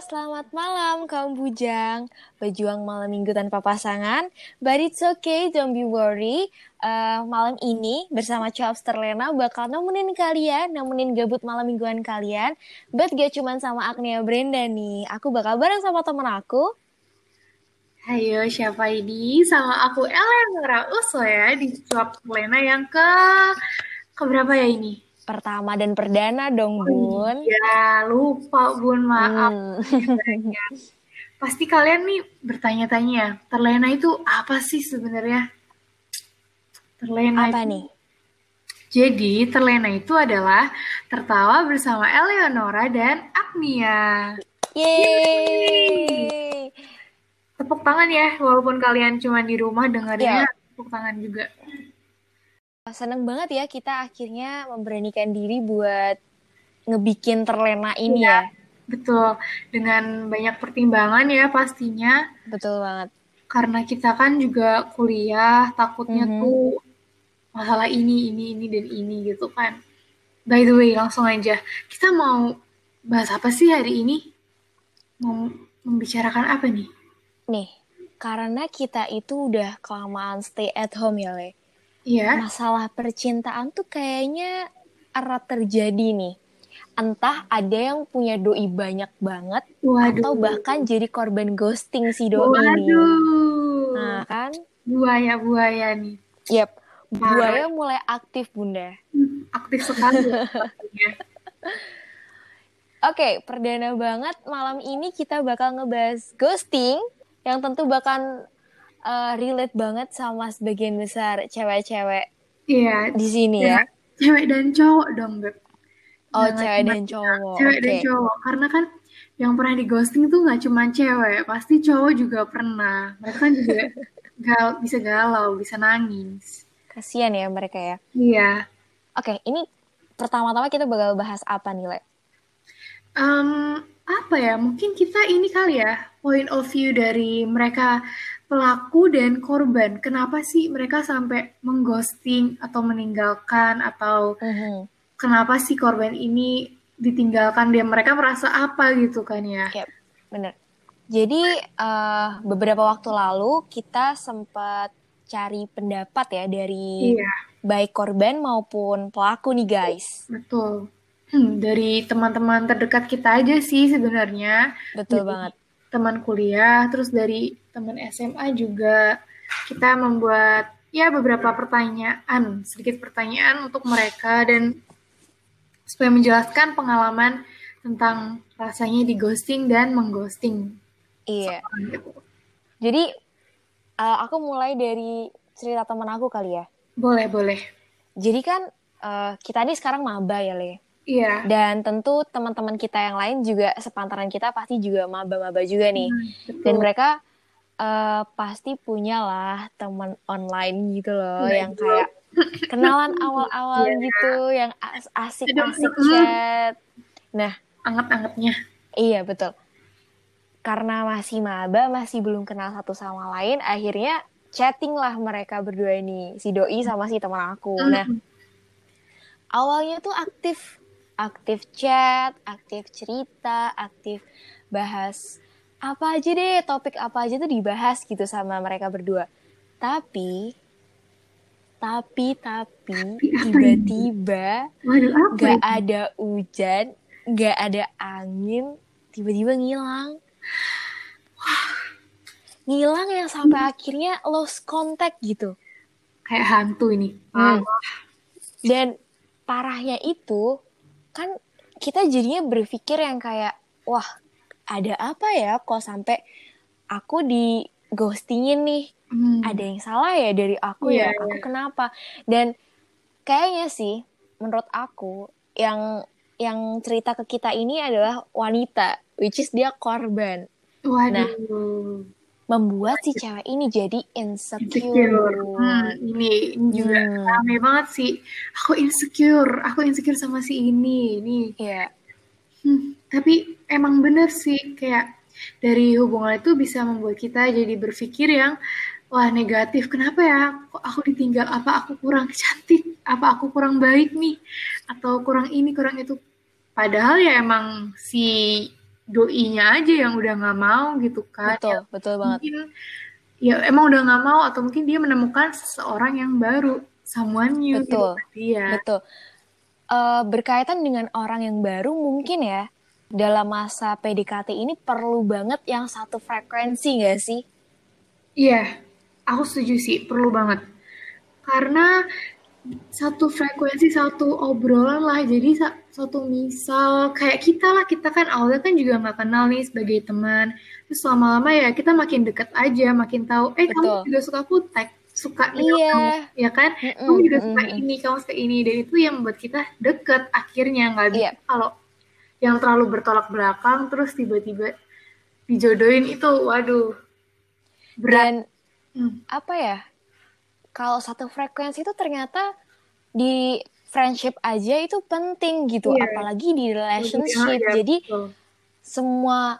selamat malam kaum bujang. Pejuang malam minggu tanpa pasangan. But it's okay, don't be worry. Uh, Malam ini bersama Chopster Lena bakal nemenin kalian Nemenin gabut malam mingguan kalian. But gak cuman sama Agnia Brenda nih. Aku bakal bareng sama temen aku. Hayo, siapa ini? Sama aku Eleonora Uso ya di Chopster Lena yang ke... Keberapa ya ini? Pertama dan perdana dong, oh Bun. Ya, lupa Bun, maaf. Hmm. Pasti kalian nih bertanya-tanya, terlena itu apa sih sebenarnya? Terlena apa itu... nih? Jadi, terlena itu adalah tertawa bersama Eleonora dan Agnia. Yeay! Tepuk tangan ya, walaupun kalian cuma di rumah dengarnya, yeah. tepuk tangan juga. Seneng banget ya kita akhirnya memberanikan diri buat ngebikin terlena ini ya. ya. Betul, dengan banyak pertimbangan ya pastinya. Betul banget. Karena kita kan juga kuliah, takutnya mm -hmm. tuh masalah ini, ini, ini, dan ini gitu kan. By the way, langsung aja. Kita mau bahas apa sih hari ini? Mau membicarakan apa nih? Nih, karena kita itu udah kelamaan stay at home ya, Le. Iya. Masalah percintaan tuh kayaknya erat terjadi nih. Entah ada yang punya doi banyak banget Waduh. atau bahkan jadi korban ghosting si doi Waduh. ini. Nah, kan? Buaya-buaya nih. Yep. Buaya mulai aktif, Bunda. Hmm, aktif sekali. Oke, okay, perdana banget malam ini kita bakal ngebahas ghosting yang tentu bakal uh, relate banget sama sebagian besar cewek-cewek iya, di sini ya. ya. Cewek dan cowok dong, Beb. Oh, Jangan cewek dan cowok. Cewek okay. dan cowok. Karena kan yang pernah di ghosting tuh nggak cuma cewek, pasti cowok juga pernah. Mereka kan juga gal bisa galau, bisa nangis. Kasian ya mereka ya. Iya. Oke, okay, ini pertama-tama kita bakal bahas apa nih, Le? Um, apa ya? Mungkin kita ini kali ya, point of view dari mereka pelaku dan korban. Kenapa sih mereka sampai mengghosting atau meninggalkan atau uh-huh. kenapa sih korban ini ditinggalkan dia mereka merasa apa gitu kan ya? Yep, bener. Jadi uh, beberapa waktu lalu kita sempat cari pendapat ya dari iya. baik korban maupun pelaku nih guys. Betul. Hmm, dari teman-teman terdekat kita aja sih sebenarnya. Betul banget teman kuliah, terus dari teman SMA juga kita membuat ya beberapa pertanyaan, sedikit pertanyaan untuk mereka dan supaya menjelaskan pengalaman tentang rasanya di ghosting dan mengghosting. Iya. Gitu. Jadi uh, aku mulai dari cerita teman aku kali ya. Boleh, boleh. Jadi kan uh, kita ini sekarang maba ya, Le. Iya. Dan tentu teman-teman kita yang lain juga sepantaran kita pasti juga maba-maba juga nih. Hmm, Dan mereka uh, pasti punya lah teman online gitu loh nah, yang kayak kenalan awal-awal yeah. gitu, yang asik-asik chat. Nah, anget-angetnya. Iya, betul. Karena masih maba, masih belum kenal satu sama lain, akhirnya chatting lah mereka berdua ini, si doi sama si teman aku. Nah, hmm. awalnya tuh aktif aktif chat, aktif cerita, aktif bahas apa aja deh, topik apa aja tuh dibahas gitu sama mereka berdua. Tapi tapi tapi tiba-tiba gak ada hujan, gak ada angin, tiba-tiba ngilang. Ngilang yang sampai hmm. akhirnya lost contact gitu. Kayak hantu ini. Hmm. Dan parahnya itu kan kita jadinya berpikir yang kayak wah ada apa ya kok sampai aku di ghostingin nih hmm. ada yang salah ya dari aku yeah, ya iya. aku kenapa dan kayaknya sih menurut aku yang yang cerita ke kita ini adalah wanita which is dia korban Waduh. nah membuat si cewek ini jadi insecure. insecure. Hmm, ini juga hmm. rame banget sih. Aku insecure, aku insecure sama si ini, ini. Iya. Yeah. Hmm, tapi emang bener sih kayak dari hubungan itu bisa membuat kita jadi berpikir yang wah negatif. Kenapa ya? Kok aku ditinggal? Apa aku kurang cantik? Apa aku kurang baik nih? Atau kurang ini, kurang itu? Padahal ya emang si doinya aja yang udah nggak mau gitu kan betul ya, betul banget mungkin ya emang udah nggak mau atau mungkin dia menemukan seseorang yang baru someone new gitu betul kan dia betul uh, berkaitan dengan orang yang baru mungkin ya dalam masa PDKT ini perlu banget yang satu frekuensi gak sih? Iya, aku setuju sih, perlu banget. Karena satu frekuensi, satu obrolan lah. Jadi satu misal kayak kita lah, kita kan awalnya kan juga nggak kenal nih sebagai teman. Terus lama-lama ya kita makin deket aja, makin tahu. Eh Betul. kamu juga suka kutek, suka iya. kamu, ya kan? Mm -mm, kamu juga suka mm -mm. ini, kamu suka ini, dan itu yang membuat kita deket. Akhirnya nggak bisa yeah. kalau yang terlalu bertolak belakang terus tiba-tiba dijodohin itu waduh berat. Dan hmm. apa ya? Kalau satu frekuensi itu ternyata di friendship aja itu penting gitu, yeah. apalagi di relationship. Yeah, yeah, Jadi betul. semua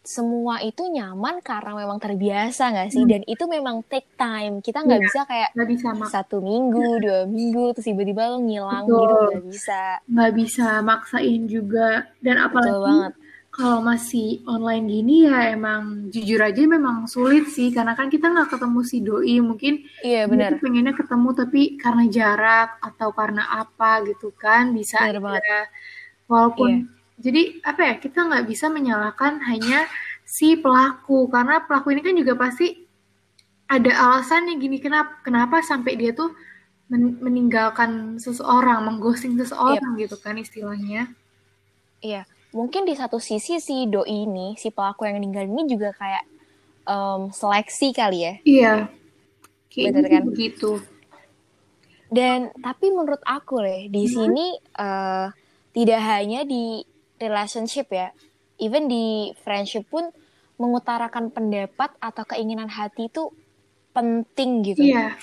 semua itu nyaman karena memang terbiasa nggak sih? Hmm. dan itu memang take time. Kita nggak ya, bisa kayak gak bisa satu minggu dua minggu terus tiba-tiba lo ngilang Betul. gitu nggak bisa. Nggak bisa maksain juga. Dan apalagi kalau masih online gini ya emang jujur aja memang sulit sih. Karena kan kita nggak ketemu si doi. Mungkin iya benar. pengennya ketemu tapi karena jarak atau karena apa gitu kan bisa bener banget. walaupun iya jadi apa ya kita nggak bisa menyalahkan hanya si pelaku. Karena pelaku ini kan juga pasti ada alasannya gini kenapa kenapa sampai dia tuh men meninggalkan seseorang mengghosting seseorang yep. gitu kan istilahnya. Iya. Mungkin di satu sisi si doi ini si pelaku yang meninggal ini juga kayak um, seleksi kali ya. Iya. Benar kan? begitu. Dan tapi menurut aku deh di hmm. sini uh, tidak hanya di relationship ya, even di friendship pun mengutarakan pendapat atau keinginan hati itu penting gitu. Iya,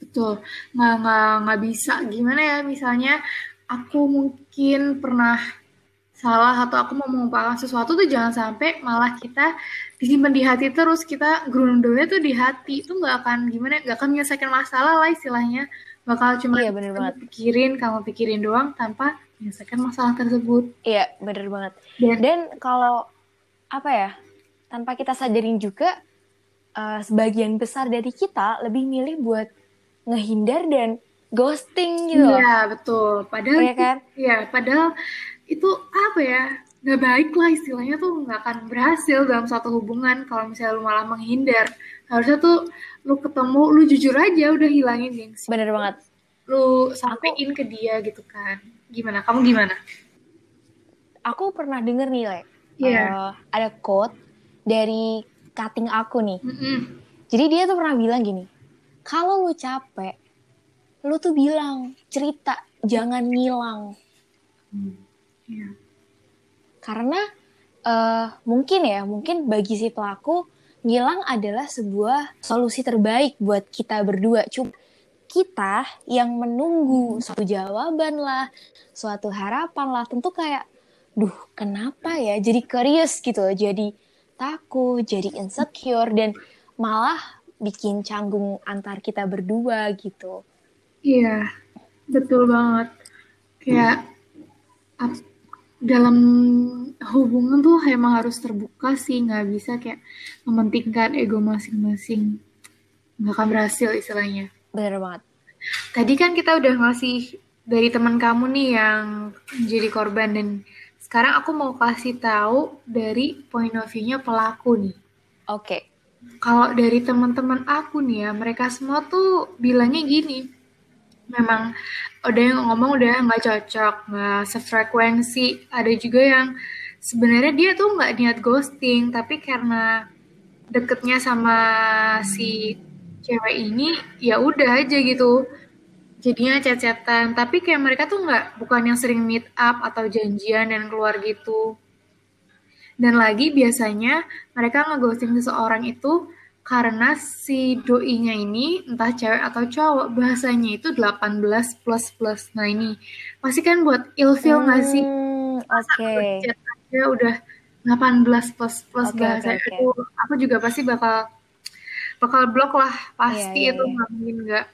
betul. Nggak, nggak, nggak bisa. Gimana ya, misalnya aku mungkin pernah salah atau aku mau mengumpulkan sesuatu tuh jangan sampai malah kita disimpan di hati terus kita grundelnya tuh di hati itu nggak akan gimana nggak akan menyelesaikan masalah lah istilahnya bakal cuma iya, bener banget. pikirin kamu pikirin doang tanpa menyelesaikan masalah tersebut. Iya, bener banget. Dan, Dan kalau apa ya, tanpa kita sadarin juga, uh, sebagian besar dari kita lebih milih buat ngehindar dan ghosting gitu. Iya, betul. Padahal, iya kan? Iya, padahal itu apa ya? Gak baik lah istilahnya tuh nggak akan berhasil dalam suatu hubungan kalau misalnya lu malah menghindar. Harusnya tuh lu ketemu, lu jujur aja udah hilangin gengsi. Bener banget. Lu sampein Aku... ke dia gitu kan Gimana? Kamu gimana? Aku pernah denger nih, Le. Yeah. Uh, ada quote dari cutting aku nih. Mm -hmm. Jadi dia tuh pernah bilang gini, kalau lu capek, lu tuh bilang cerita, jangan ngilang. Mm. Yeah. Karena uh, mungkin ya, mungkin bagi si pelaku ngilang adalah sebuah solusi terbaik buat kita berdua. Cuma kita yang menunggu suatu jawaban lah, suatu harapan lah, tentu kayak, duh kenapa ya? Jadi curious gitu, jadi takut, jadi insecure, dan malah bikin canggung antar kita berdua gitu. Iya, betul banget. Kayak hmm. dalam hubungan tuh emang harus terbuka sih, nggak bisa kayak mementingkan ego masing-masing. Nggak akan berhasil istilahnya. Bener banget. Tadi kan kita udah ngasih dari teman kamu nih yang jadi korban dan sekarang aku mau kasih tahu dari point of view-nya pelaku nih. Oke. Okay. Kalau dari teman-teman aku nih ya, mereka semua tuh bilangnya gini. Memang udah yang ngomong udah nggak cocok, nggak sefrekuensi. Ada juga yang sebenarnya dia tuh nggak niat ghosting, tapi karena deketnya sama si cewek ini ya udah aja gitu. Jadinya chat-chatan. Tapi kayak mereka tuh nggak bukan yang sering meet up atau janjian dan keluar gitu. Dan lagi biasanya mereka ngeghosting seseorang itu karena si doinya ini entah cewek atau cowok bahasanya itu 18 plus plus. Nah ini pasti kan buat ilfil nggak hmm, sih oke. okay. aja udah 18 plus plus okay, bahasa okay, okay. aku juga pasti bakal bakal blok lah pasti yeah, yeah, itu yeah. mungkin nggak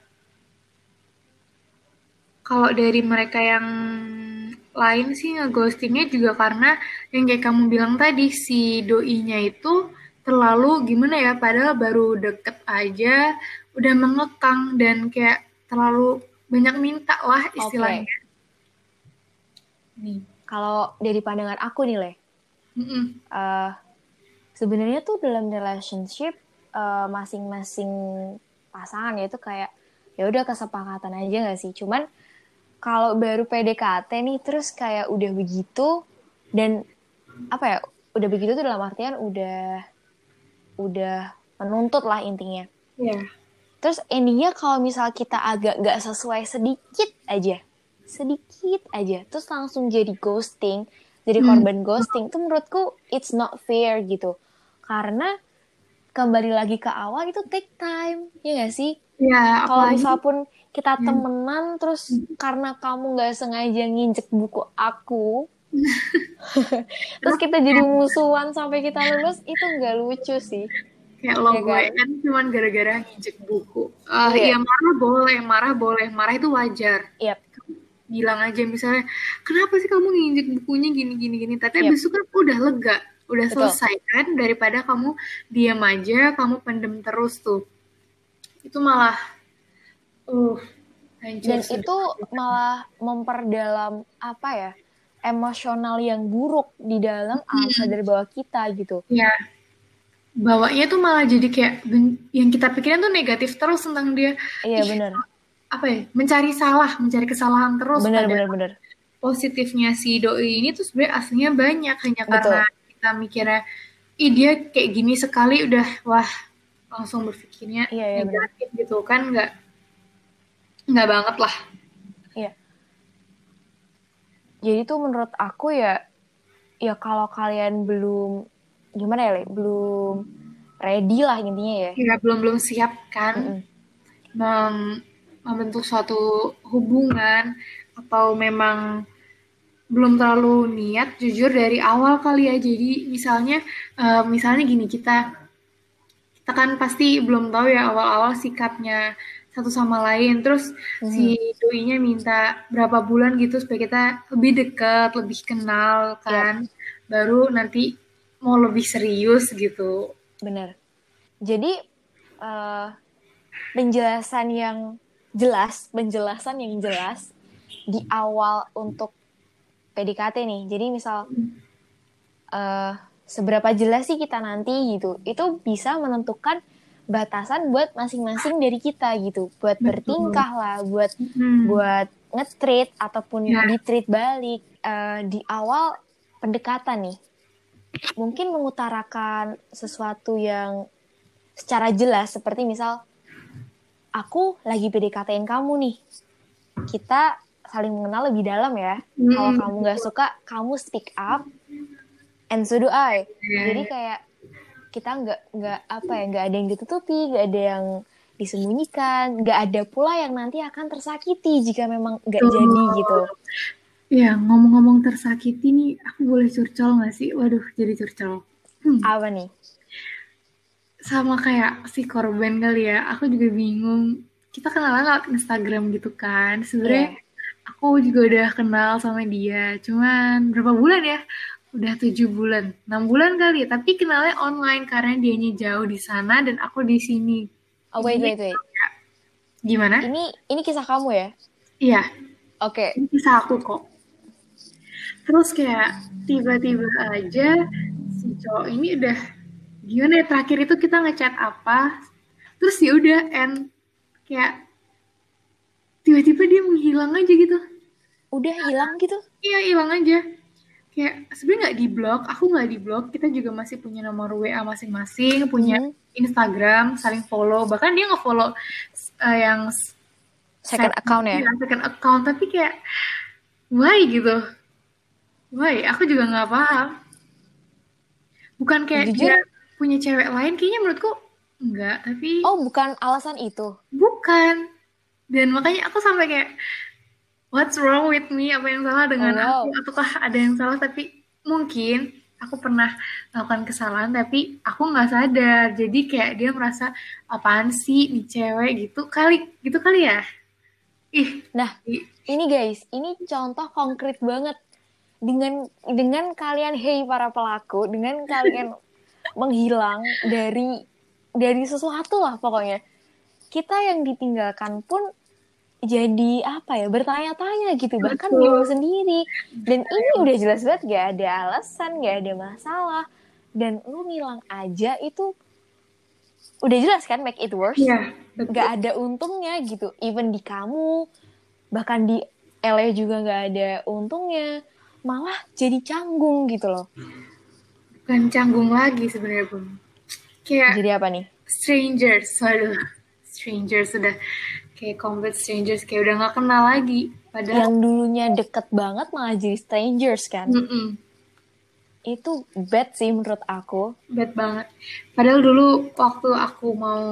kalau dari mereka yang lain sih ngeghostingnya juga karena yang kayak kamu bilang tadi si doinya itu terlalu gimana ya padahal baru deket aja udah mengekang dan kayak terlalu banyak minta lah istilahnya. Okay. Nih. Kalau dari pandangan aku nih leh, mm -mm. uh, sebenarnya tuh dalam relationship uh, masing-masing pasangan ya itu kayak ya udah kesepakatan aja gak sih cuman kalau baru PDKT nih terus kayak udah begitu dan apa ya udah begitu tuh dalam artian udah udah menuntut lah intinya. Yeah. Terus endingnya kalau misal kita agak gak sesuai sedikit aja, sedikit aja, terus langsung jadi ghosting, jadi hmm. korban hmm. ghosting, itu menurutku it's not fair gitu. Karena kembali lagi ke awal itu take time, ya gak sih? Ya, kalau misal pun kita ya. temenan terus hmm. karena kamu nggak sengaja nginjek buku aku, terus kita jadi musuhan sampai kita lulus itu nggak lucu sih. Kayak lo ya, gue kan? cuman gara-gara nginjek buku. Uh, iya. Ya marah boleh, marah boleh, marah itu wajar. Yep. Bilang aja misalnya, kenapa sih kamu nginjek bukunya gini gini gini? Tapi yep. besok kan udah lega, udah Betul. selesai kan daripada kamu diam aja, kamu pendem terus tuh. Itu malah uh dan itu malah memperdalam apa ya emosional yang buruk di dalam alam hmm. sadar bawah kita gitu. Ya bawanya tuh malah jadi kayak yang kita pikirin tuh negatif terus tentang dia. Iya benar. apa ya mencari salah mencari kesalahan terus. Benar benar benar. positifnya si doi ini tuh sebenarnya aslinya banyak hanya Betul. karena kita mikirnya ih dia kayak gini sekali udah wah langsung berpikirnya iya, iya, negatif bener. gitu kan nggak nggak banget lah iya jadi tuh menurut aku ya ya kalau kalian belum gimana ya Le? belum ready lah intinya ya ya belum belum siap kan mm -mm. Mem membentuk suatu hubungan atau memang belum terlalu niat jujur dari awal kali ya. Jadi misalnya uh, misalnya gini kita kita kan pasti belum tahu ya awal-awal sikapnya satu sama lain. Terus hmm. si doinya minta berapa bulan gitu supaya kita lebih dekat lebih kenal kan. Ya. baru nanti mau lebih serius gitu. Benar. Jadi uh, penjelasan yang jelas penjelasan yang jelas di awal untuk PDKT nih jadi misal uh, seberapa jelas sih kita nanti gitu itu bisa menentukan batasan buat masing-masing dari kita gitu buat Betul. bertingkah lah buat hmm. buat ngetreat ataupun ya. ditreat balik uh, di awal pendekatan nih mungkin mengutarakan sesuatu yang secara jelas seperti misal aku lagi PDKT-in kamu nih kita saling mengenal lebih dalam ya hmm. kalau kamu nggak suka kamu speak up and so do I yeah. jadi kayak kita nggak nggak apa ya nggak ada yang ditutupi nggak ada yang disembunyikan nggak ada pula yang nanti akan tersakiti jika memang nggak oh. jadi gitu ya ngomong-ngomong tersakiti nih aku boleh curcol nggak sih waduh jadi curcol hmm. apa nih sama kayak si korban kali ya aku juga bingung kita kenalan lewat Instagram gitu kan sebenarnya yeah. Aku juga udah kenal sama dia cuman berapa bulan ya udah tujuh bulan, enam bulan kali. Tapi kenalnya online karena dianya jauh di sana dan aku di sini. Oh wait wait wait. Gimana? Ini ini kisah kamu ya? Iya. Oke. Okay. Ini kisah aku kok. Terus kayak tiba-tiba aja si cowok ini udah gimana ya terakhir itu kita ngechat apa terus ya udah end kayak tiba-tiba dia menghilang aja gitu. Udah hilang gitu? Iya hilang aja. Kayak sebenarnya nggak di blog aku nggak di blog kita juga masih punya nomor WA masing-masing punya hmm. Instagram saling follow. Bahkan dia nge-follow uh, yang second account ya? second account. Tapi kayak why gitu? Why? Aku juga nggak paham. Bukan kayak Jujur? dia punya cewek lain kayaknya menurutku enggak tapi oh bukan alasan itu? Bukan dan makanya aku sampai kayak what's wrong with me? Apa yang salah dengan oh, wow. aku ataukah ada yang salah? Tapi mungkin aku pernah melakukan kesalahan tapi aku nggak sadar. Jadi kayak dia merasa apaan sih nih cewek? Gitu kali gitu kali ya? Ih nah ini guys ini contoh konkret banget. Dengan dengan kalian hey para pelaku dengan kalian menghilang dari dari sesuatu lah pokoknya. Kita yang ditinggalkan pun jadi apa ya bertanya-tanya gitu bahkan bingung sendiri. Dan ini udah jelas banget gak ada alasan gak ada masalah. Dan lu ngilang aja itu udah jelas kan make it worse. Yeah, gak ada untungnya gitu even di kamu bahkan di LA juga gak ada untungnya malah jadi canggung gitu loh. Bukan canggung lagi sebenarnya bun kayak jadi apa nih? strangers waduh. Strangers sudah kayak complete strangers kayak udah nggak kenal lagi. Padahal yang dulunya deket banget malah jadi strangers kan? Mm -mm. itu bad sih menurut aku. Bad banget. Padahal dulu waktu aku mau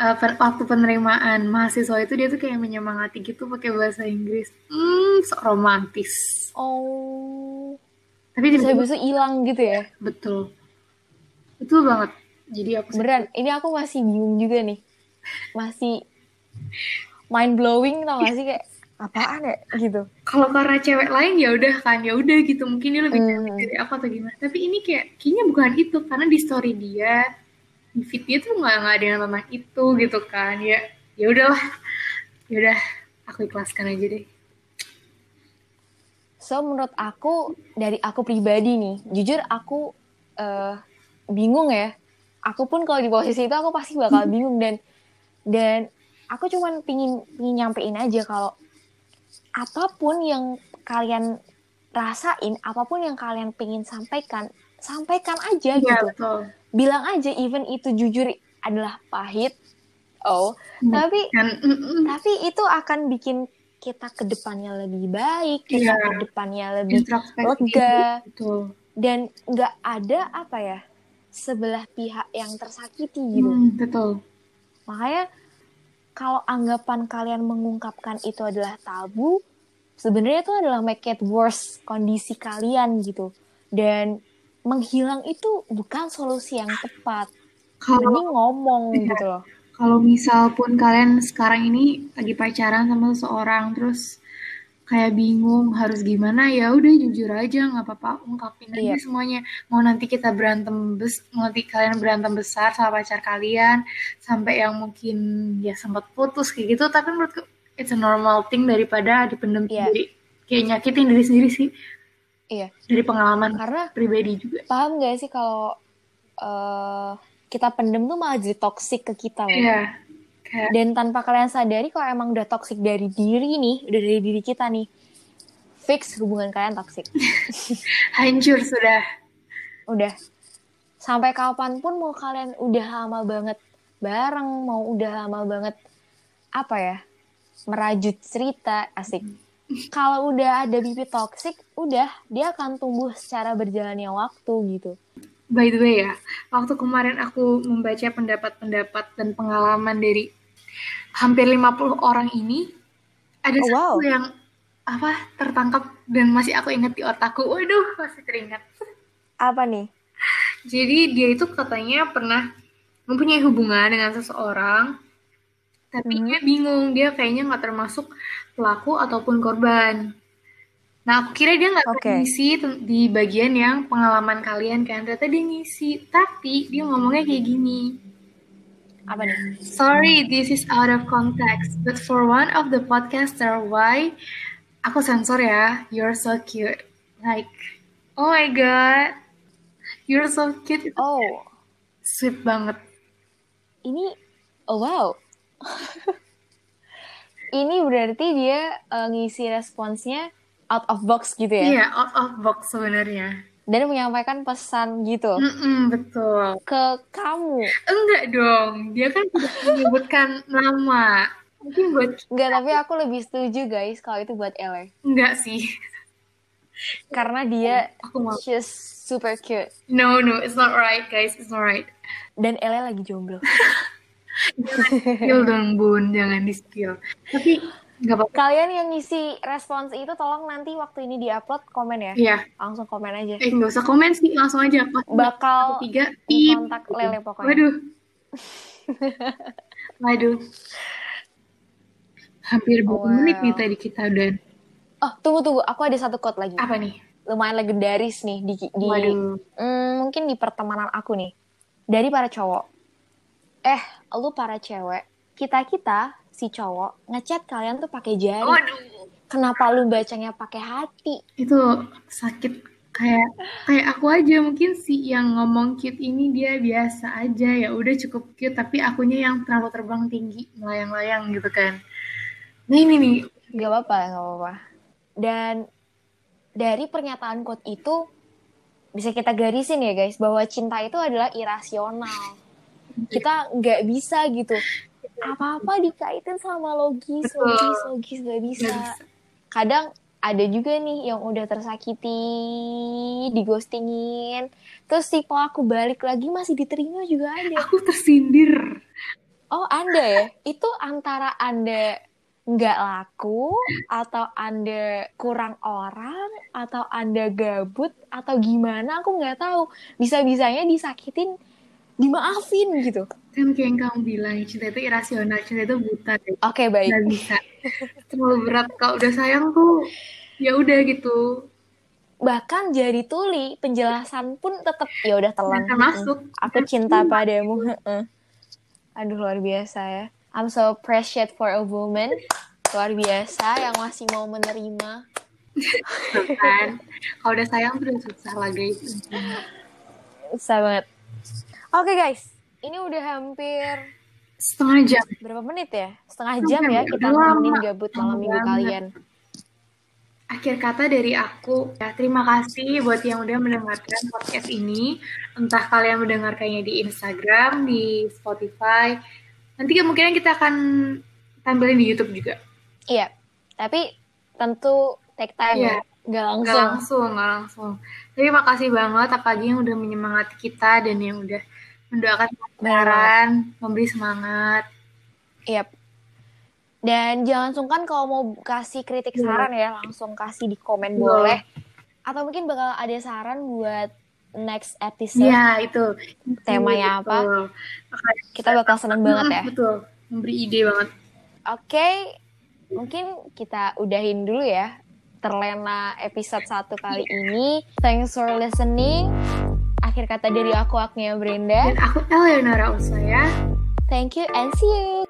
uh, waktu penerimaan mahasiswa itu dia tuh kayak menyemangati gitu pakai bahasa Inggris. Hmm sok romantis. Oh. Tapi bisa tiba-tiba bisa hilang gitu ya? Betul. Betul banget. Jadi aku beneran ini aku masih bingung juga nih. Masih mind blowing tau gak sih? Kayak apaan ya? Gitu. Kalau karena cewek lain ya udah kan ya udah gitu. Mungkin dia lebih Hmm. cantik dari aku atau gimana. Tapi ini kayak kayaknya bukan itu. Karena di story dia di feed dia tuh nggak nggak ada yang tentang itu gitu kan. Ya ya udahlah. Ya udah aku ikhlaskan aja deh. So menurut aku dari aku pribadi nih jujur aku eh, bingung ya. Aku pun kalau di posisi itu aku pasti bakal bingung dan dan aku cuman pingin pingin nyampein aja kalau apa pun yang kalian rasain apa pun yang kalian pingin sampaikan sampaikan aja Iya gitu. betul. Bilang aja even itu jujur adalah pahit oh. Hmm. tapi mm, mm, tapi itu akan bikin kita ke depannya lebih baik kita Iya. ke depannya lebih lega. Betul. Dan nggak ada apa ya sebelah pihak yang tersakiti gitu. Hmm, betul. Makanya kalau anggapan kalian mengungkapkan itu adalah tabu sebenarnya itu adalah make it worse kondisi kalian gitu. Dan menghilang itu bukan solusi yang tepat. Kalau mending ngomong Iya. gitu loh. Kalau misal pun kalian sekarang ini lagi pacaran sama seseorang terus kayak bingung harus gimana ya udah jujur aja nggak apa-apa ungkapin aja Iya. semuanya. Mau nanti kita berantem bes mau nanti kalian berantem besar sama pacar kalian sampai yang mungkin ya sempat putus kayak gitu. Tapi menurutku it's a normal thing daripada dipendam Iya. sendiri. Kayak nyakitin diri sendiri sih. Iya. Dari pengalaman karena pribadi juga. paham gak sih kalau eh, kita pendem tuh malah jadi toxic ke kita loh. Iya kayak Dan tanpa kalian sadari kalau emang udah toxic dari diri nih, udah dari diri kita nih, fix hubungan kalian toxic. hancur sudah Udah. Sampai kapan pun mau kalian udah lama banget bareng, mau udah lama banget apa ya, merajut cerita, asik. Kalau udah ada bibit toxic, udah dia akan tumbuh secara berjalannya waktu gitu. By the way ya, waktu kemarin aku membaca pendapat-pendapat dan pengalaman dari hampir 50 orang ini, ada Oh, wow. satu yang apa tertangkap dan masih aku ingat di otakku. Waduh, masih teringat. Apa nih? Jadi dia itu katanya pernah mempunyai hubungan dengan seseorang, tapi Mhm. dia bingung, dia kayaknya nggak termasuk pelaku ataupun korban. Nah, aku kira dia nggak Oke. ngisi di bagian yang pengalaman kalian kan. Ternyata dia ngisi, tapi dia ngomongnya kayak gini. Apa nih? Sorry, this is out of context, but for one of the podcaster, why aku sensor ya, you're so cute. Like, oh my god, you're so cute. Oh, sweet banget. ini oh wow. ini berarti dia eh, ngisi responsnya out of box gitu ya. Iya, out of box sebenarnya. Dan menyampaikan pesan gitu Mm-mm, betul. ke kamu. Enggak dong, dia kan tidak menyebutkan nama. Mungkin buat Enggak, tapi aku lebih setuju guys kalau itu buat Ele. enggak sih. Karena dia Aku mau. she's super cute. No, no, it's not right, guys. It's not right. Dan Ele lagi jomblo. Spill dong, Bun. Jangan di-spill. Tapi apa-apa. Kalian yang ngisi respons itu tolong nanti waktu ini diupload komen ya. Iya. Langsung komen aja. Eh, nggak usah komen sih. Langsung aja. Pas Bakal tiga, kontak Lele pokoknya. Waduh. Waduh. Hampir berapa Wow. menit nih tadi kita udah Oh, tunggu tunggu, aku ada satu quote lagi. Apa nih? Lumayan legendaris nih di, di Waduh. mm, mungkin di pertemanan aku nih. Dari para cowok. Eh, lu para cewek, kita-kita si cowok ngechat kalian tuh pakai jari. Waduh. Kenapa lu bacanya pakai hati? Itu sakit kayak kayak aku aja mungkin si yang ngomong cute ini dia biasa aja ya udah cukup cute tapi akunya yang terlalu terbang tinggi melayang-layang gitu kan. Nah ini nih Gak apa-apa, gak apa-apa. Dan dari pernyataan quote itu bisa kita garisin ya guys bahwa cinta itu adalah irasional. Kita nggak bisa gitu. Apa-apa dikaitin sama logis, Betul. logis, logis nggak bisa. bisa. Kadang ada juga nih yang udah tersakiti, digostingin, terus si pelaku balik lagi masih diterima juga ada. aku tersindir. Oh, Anda ya? Itu antara Anda nggak laku, atau Anda kurang orang, atau Anda gabut, atau gimana, aku nggak tahu. Bisa-bisanya disakitin, dimaafin gitu. Kan kayak yang kamu bilang cinta itu irasional, cinta itu buta deh. Oke, baik. Nggak bisa. Terlalu berat kalau udah sayang tuh ya udah gitu. Bahkan jari tuli, penjelasan pun tetap, ya udah telan. Masuk. Aku cinta padamu. Aduh, luar biasa ya. I'm so appreciate for a woman. Luar biasa yang masih mau menerima. Kan. Kalau udah sayang tuh udah susah guys. Susah banget. Oke guys, ini udah hampir Setengah jam. berapa menit ya? Setengah jam ya kita Udah lama. nemenin gabut malam minggu Lama kalian. Akhir kata dari aku, ya, terima kasih buat yang udah mendengarkan podcast ini. Entah kalian mendengarkannya di Instagram, di Spotify. Nanti kemungkinan kita akan tampilin di YouTube juga. Iya, tapi tentu take time Iya. ya. Nggak langsung. langsung, nggak langsung. Tapi makasih banget apalagi yang udah menyemangati kita dan yang udah mendoakan kebenaran, memberi semangat. Iya. Dan jangan sungkan kalau mau kasih kritik Iya. saran ya, langsung kasih di komen Betul. boleh. Atau mungkin bakal ada saran buat next episode. Iya, itu. Temanya apa? Betul. Kita bakal seneng banget ya. Betul, memberi ide banget. Oke, mungkin kita udahin dulu ya. Terlena episode 1 kali ini. Thanks for listening. Akhir kata dari aku, Agnia Brenda. Dan aku Eleonora Usaya. Thank you and see you.